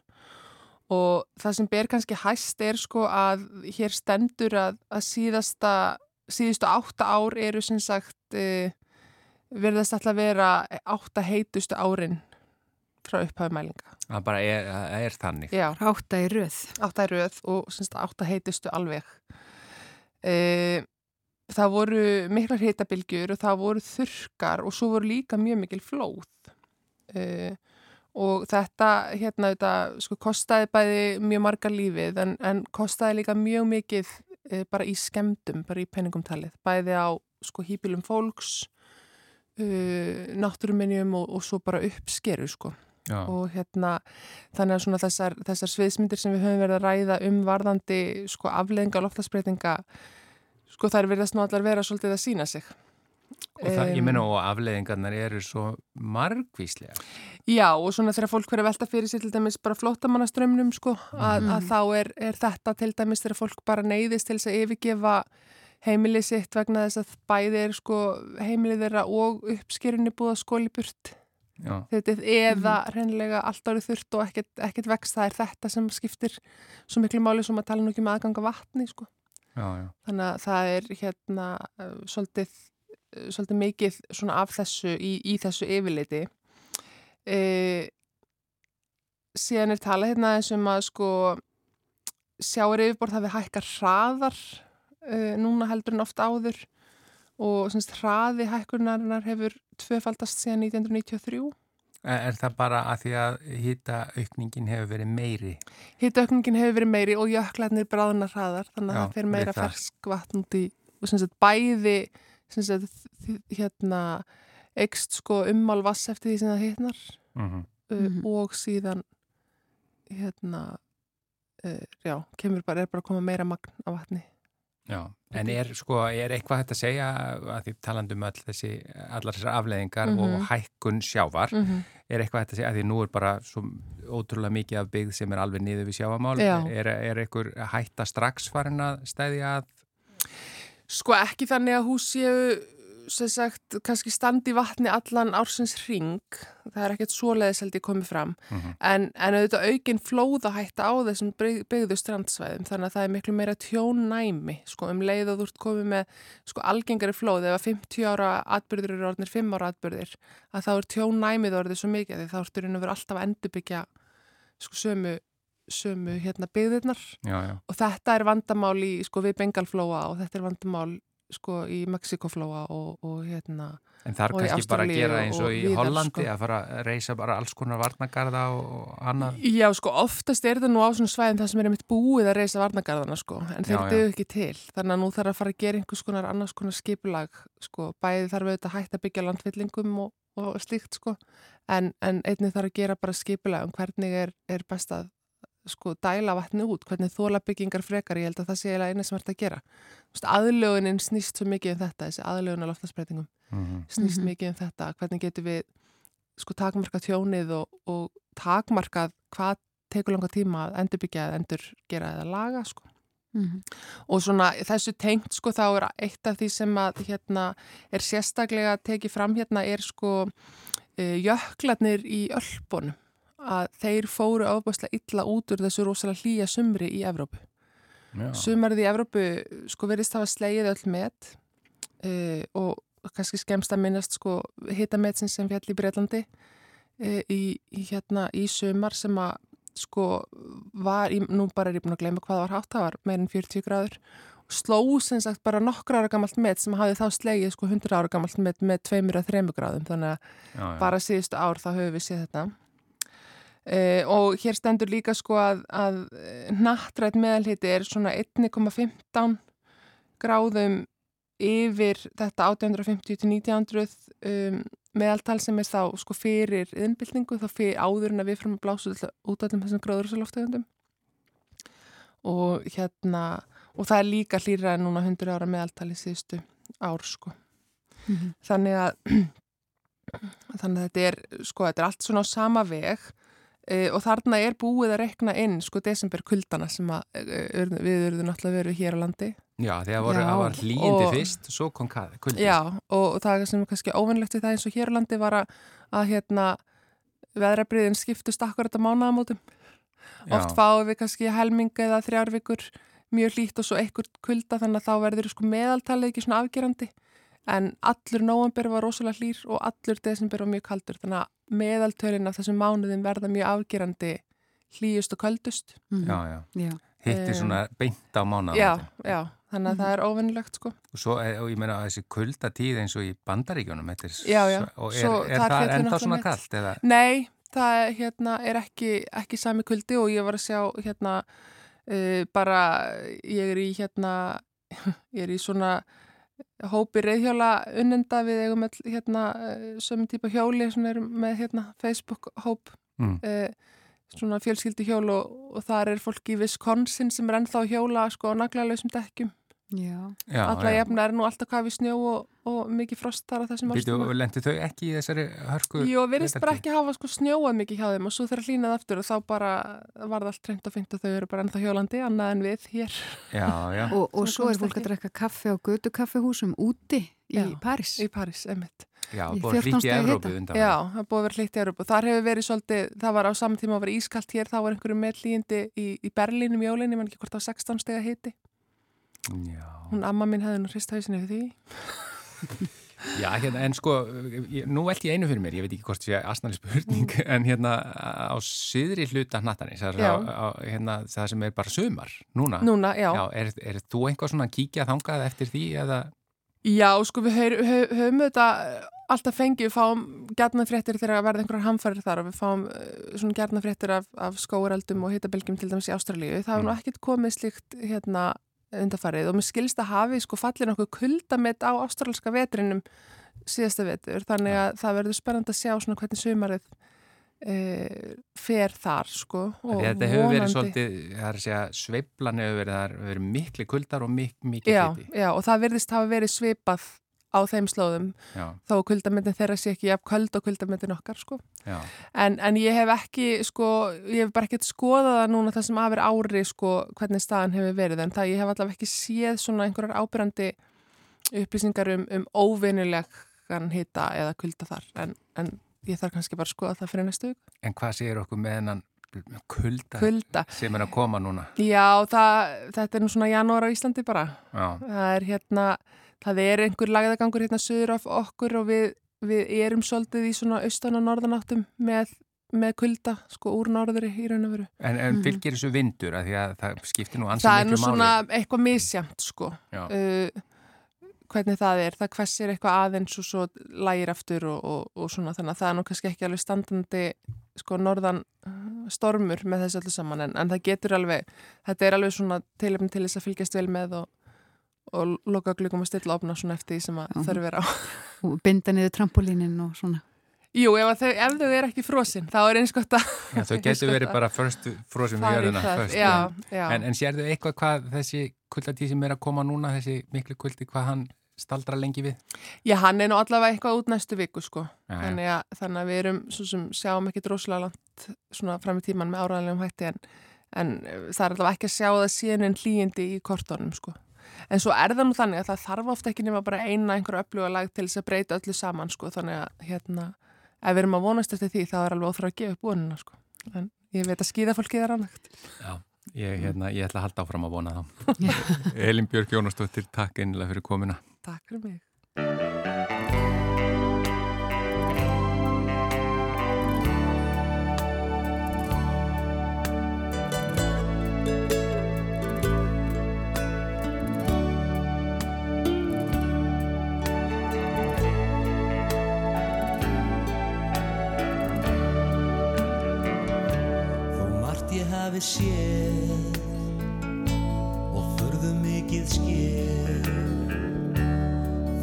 og það sem ber kannski hæst er sko að hér stendur að, að síðasta, síðustu átta ár eru sem sagt e, verðast alltaf vera átta heitustu árin frá upphafi mælinga. Það bara er, er þannig. Já, Ráta í röð. átta í röð og sem sagt, átta heitustu alveg. E, það voru miklar heitabilgjur og það voru þurkar og svo voru líka mjög mikil flóð. E, og þetta hérna þetta sko kostaði bæði mjög margar lífið en, en kostaði líka mjög mikið bara í skemdum, bara í penningum talið, bæði á sko hýpilum fólks uh, náttúruminjum og, og svo bara uppskeru sko. Já. og hérna þannig að svona þessar, þessar sviðsmyndir sem við höfum verið að ræða um varðandi sko afleðinga og loftasbreytinga sko þær verðast nú allar vera svolítið að sína sig Og það, ég Em, meina og afleðingarnar eru svo margvíslega. Já og svona þegar fólk verið velta fyrir sér til dæmis bara flóttamannaströmmnum sko að, að þá er, er þetta til dæmis þegar fólk bara neyðist til þess að yfirgefa heimilið sitt vegna þess að bæði er sko heimilið þeirra og uppskerunni búið að skóli burt Já. þetta er eða hreinlega allt árið þurft og ekkert, ekkert vext það er þetta sem skiptir svo miklu máli sem að tala ekki um aðganga vatni sko Já, já. þannig að það er hérna svolítið, svolítið mikið svona af þessu í, í þessu yfirleiti e, síðan er talað hérna eins um að sko sjáur yfirborð hafi hækkar hraðar uh, núna heldur en oft áður og semst hraði hækkunarinnar hefur tvöfaldast síðan 1993 Er, það bara að því að hýta aukningin hefur verið meiri? Hittaukningin hefur verið meiri og jöklarnir bráðnar hraðar þannig að Já, það fyrir meira við það. fersk vatn út í og sem sagt bæði sem sagt þ- hérna ekst sko ummál vass eftir því sem það hitnar Mm -hmm. uh, Mhm. og síðan hérna uh, já, kemur bara, er bara að koma meira magn af vatni. Já, en er sko, er eitthvað hægt að segja að því talandum öll þessi, allar þessar afleðingar Mhm. og hækkun sjávar, Mm -hmm. er eitthvað hægt að segja að því nú er bara svo ótrúlega mikið af byggð sem er alveg niður við sjávarmál, Já. er, er einhver hætta strax farin að stæðja að Sko ekki þannig að hús séu sem sagt, kannski standi vatni allan ársins ring, það er ekkert svoleiðis held ég komið fram, Mhm. en, en auðvitað aukin flóðahætta á þessum byggð- byggðu strandsvæðum, þannig að það er miklu meira tjónnæmi, sko, um leið og þú ert komið með, sko, algengari flóð. Ef að 50 ára atbyrður eru orðnir 5 ára atbyrðir, að þá er tjónnæmið orðið svo mikið, því þá ertu raun og verið alltaf að endurbyggja, sko, sömu sömu, hérna, byggðirnar Já, já, og þetta er vandamál í, sko, við Bengalflóa og þetta er vandamál, sko, í Mexikoflóa og, og hérna, en Og í kannski bara að gera eins og og í víðar, Hollandi sko. að fara að reysa bara alls konar varnagarða og, annað. Já, sko, oftast er þetta nú á svona svæðin það sem er einmitt búið að reysa varnagarðana, sko, en þeir döðu ekki til. Þannig að nú þarf að fara að gera einhvers konar annars konar skipulag, sko, bæði þarf auðvitað að hætta að byggja landvillingum og, og slíkt, sko, en, en einnig þarf að gera bara skipulag um hvernig er, er best að, sko, dæla vatni út, hvernig þóla byggingar frekar, ég held að það sé eiginlega eina sem er að gera. Aðlögunin snýst svo mikið um þetta, þessi aðlögun að loftasbreytingum Mm snýst Mhm. mikið um þetta, hvernig getum við sko takmarkað tjónið og, og takmarkað hvað tekur langa tíma að endurbyggja eða endur gera eða laga sko. Mhm. Og svona þessu tengt sko þá er eitt af því sem að hérna er sérstaklega tekið fram hérna er sko uh, jöklarnir í Ölpunum að þeir fóru ábærslega illa út úr þessu rosalega hlýja sumri í Evrópu. Já. Sumarið í Evrópu sko verðist hafa slegið öll met uh, og kannski skemst að minnast sko hitametsin sem fjall í Breitlandi uh, í, í hérna í sumar sem að sko var, í, nú bara er ég búin að gleyma hvað var hátt, það var meirinn 40 gráður sló sem sagt bara nokkra ára gammalt met sem hafði þá slegið sko 100 ára gammalt met með 2-3 gráðum þannig að Já, já. bara síðustu ár þá höfum við séð þetta uh, og hér stendur líka sko að, að nattrætt meðalhiti er svona 1,15 gráðum yfir þetta 1850 til 1900 um, meðaltal sem er þá sko fyrir innbyltingu þá fyrir áður en að við fyrir að blása út af þessum gróðursaloftegundum og hérna og það er líka hlýra en núna 100 ára meðaltali síðustu ár sko. Mm -hmm. þannig að <clears throat> þannig að þetta er sko þetta er allt svona á sama veg e, og þarna er búið að rekna inn sko desember kuldana sem að e, við eruðum náttúrulega verið hér á landi. Já, þegar voru, það var hlýjindi fyrst, svo kom kuldi. Já, og, og það sem er kannski óvinnlegt við það eins og hér á landi var að, að hérna veðrabriðin skiptust akkurat á mánaðamótum. Oft fáum við kannski helming eða þrjárvíkur mjög hlýtt og svo einhvert kulda þannig að þá verður sko meðaltalið ekki svona afgerandi en allur nóvember var rosalega hlýr og allur desember var mjög kaldur þannig að meðaltölin af þessum mánuðin verða mjög afgerandi hlýjust og kaldust Já, já. Já. Hitti Eh, svona beint á mánuðum. já, já, þannig að það er óvinnlegt sko Og svo, er- og ég meina að þessi kuldatíð eins og í bandaríkjónum, er... Já, já. Og er, Svo er það ennþá svona kallt, eða? Nei, það hérna, er ekki, ekki sami kuldi og ég var að sjá hérna uh, bara, ég er í hérna, <laughs> ég er í svona hópi reyðhjóla unnenda við eigum hérna uh, sömum típa hjóli með hérna Facebook hóp Mm. uh, svona fjölskyldi hjól og, og þar er fólk í Wisconsin sem er ennþá hjóla sko á naglalösum dekkjum Já. jefna er nú alltaf hvað við snjó og, og mikið frost þar á þessum ástæðum lendi þau ekki í þessari hörku? Jú, virðist bara vetrartíð? ekki hafa sko snjóað mikið hjá þeim og svo þegar hlýnað aftur og þá bara var það allt treynd og fengt og þau eru bara ennþá hjólandi annað en við hér Já, já. Og, og svo er fólk að drekka kaffe á götu kaffehúsum úti í Já. París. í París, emitt. Já, í búið 14 hlýtt í undan. Já, það búið að vera hlýtt í Európa. Þar hefur verið svolítið, það var á saman tíma að vera ískalt hér, þá var einhverju með hlýjindi í, í Berlínum jólinni, mann ekki hvort það var 16 stega hiti. Já. Hún amma mín hefði nú hrist hausinu fyrir því. <laughs> Já, hérna, en sko, ég, nú eld ég einu fyrir mér, ég veit ekki hvort sé asnali spurning, en hérna á síðri hluta hnattanis, hérna, það sem er bara sumar, núna. Núna, já. Já, er, er þú einhvað svona að kíkja þangað eftir því eða? Já, sko við höfum þetta alltaf fengið, við fáum gjarnafréttir þegar verða einhverjar hamfærir þar og við fáum uh, svona gjarnafréttir af, af skóreldum og hitabylgjum til dæmis í Ástralíu. Það hefur nú Mm. ekkert komið slíkt hérna undarfarið og mér skilst að hafi sko fallið nokkuð kuldamett á ástralska vetrinum síðasta vetur þannig að það verður spennand að sjá svona hvernig sumarið e, fer þar sko og Þetta hefur verið svolítið, það er að segja, sveiflan hefur verið, það hefur verið mikli kuldar og mik mikið já, hiti. já, og það verðist hafa verið svipað á þeim slóðum Já, þó að kuldamöndin þeirra sé ekki jafn köld og kuldamöndin okkar sko. En, en ég hef ekki, sko, ég hef bara ekkert skoðað það núna það sem afir ári, sko, hvernig staðan hefur verið. En það ég hef allavega ekki séð svona einhverjar ábyrrandi upplýsingar um, um óvinnulegan hita eða kulda þar. En, en ég þarf kannski bara að skoða það fyrir næstu en hvað segir okkur með hennan kulda, Kulda. sem er að koma núna? Já, það, þetta er nú svona janúar á Íslandi bara. Já, Það er hérna, það er einhver lagðagangur hérna söður af okkur og við, við erum svolítið í svona austan og norðanáttum með, með kulda, sko, úr norðuri í raun og veru. en, en Mhm. fylgir þessu vindur að því að það skiptir nú ansið Það er nú miklu máli? svona eitthvað misjamt, sko. Uh, hvernig það er, það hvessir eitthvað aðeins og svo lægir aftur og, og, og svona þannig að það er nú kannski ekki alveg standandi sko norðan stormur með þessu öllu saman en, en það getur alveg, þetta er alveg svona tilefni til þess að fylgjast vel með og, og loka glugum að stilla opna svona eftir því sem að Já. þarf vera á. <laughs> Og binda niður trampolínin og svona. Jú, ef, að þau, ef þau er ekki frosin, þá er eins gott að Já, þau <laughs> getur verið bara first, frosin við jörðina það. en, en, en sérðu eitthvað hvað þessi kuldatíð sem er að koma núna, þessi miklu kuldi, hvað hann staldra lengi við? Já, hann er nú allavega eitthvað út næstu viku, sko. Já, já. Þannig að, þannig að við erum, svo sem sjáum ekki droslega langt svona fram í tíman með áræðanlegum hætti en, en eh, það er allavega ekki að sjá það síðan en hlýjindi í kortónum, sko. En svo er það nú þannig að það þarf ofta ekki nema bara eina einhverju öfluga lag til þess að breyta öllu saman, sko. Þannig að, hérna, ef við erum að vonast eftir því, þá er alveg óþrá að gefa upp vonuna, sko. En ég veit að skýða fólkið er annað. Já, ég, hérna, ég ætla að halda áfram að vona þá. <laughs> Elin Björk Jónastóttir, takk einlega fyrir komuna. Takk fyrir mig. Hafi séð og furðu mikið skéð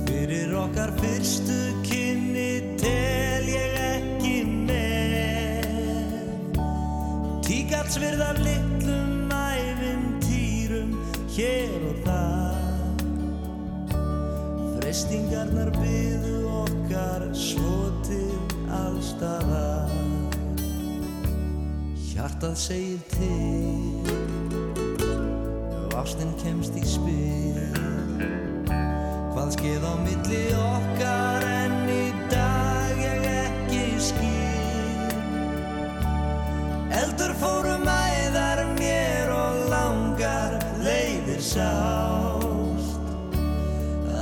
Fyrir okkar fyrstu kynni tel ég ekki með Tíkatsvirðar litlum æfintýrum hér og þar. Freistingarnar byðu okkar svo til allstaðar Hjartað segir til Ef ástinn kemst í spil. Hvað skeið á milli okkar en í dag ég ekki skil. Eldur fórum æðar mér og langar leiðir sást.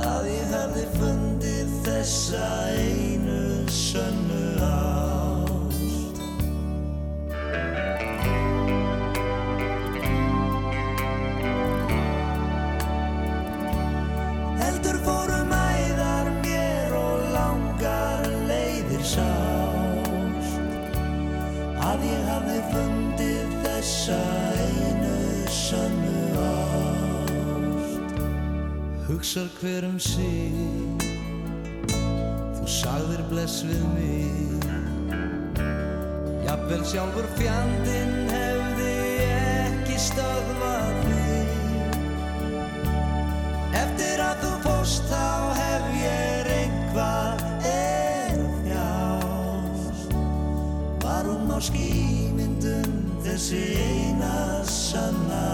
Að ég hefði fundið þessa einu Hugsar hver um sig. Þú sagðir bless við mig. Jafnvel sjálfur fjandinn hefði ekki stöðvað þig Eftir að þú fórst þá hef ég eitthvað er þjást Var hún á skýmyndum þessi eina sanna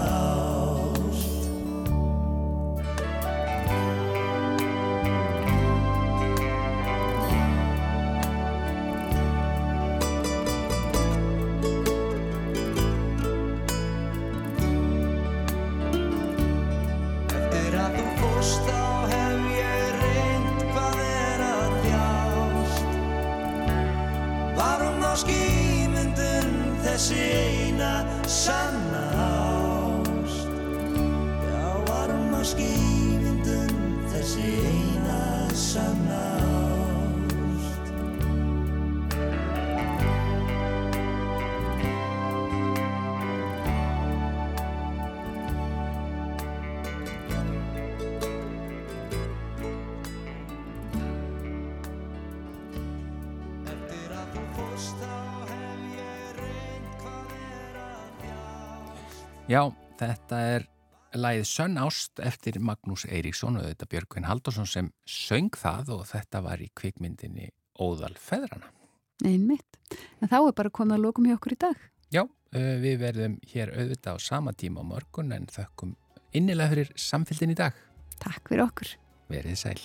Já, þetta er lagið Sönn Ást eftir Magnús Eiríksson og þetta Björgvin Haldursson sem söng það og þetta var í kvikmyndinni Óðal Feðrana. Einmitt. En þá er bara komið að lókum hjá okkur í dag. Já, uh, við verðum hér auðvitað á sama tíma á morgun en þökkum innilega fyrir samfélgin í dag. Takk fyrir okkur. Verið sæl.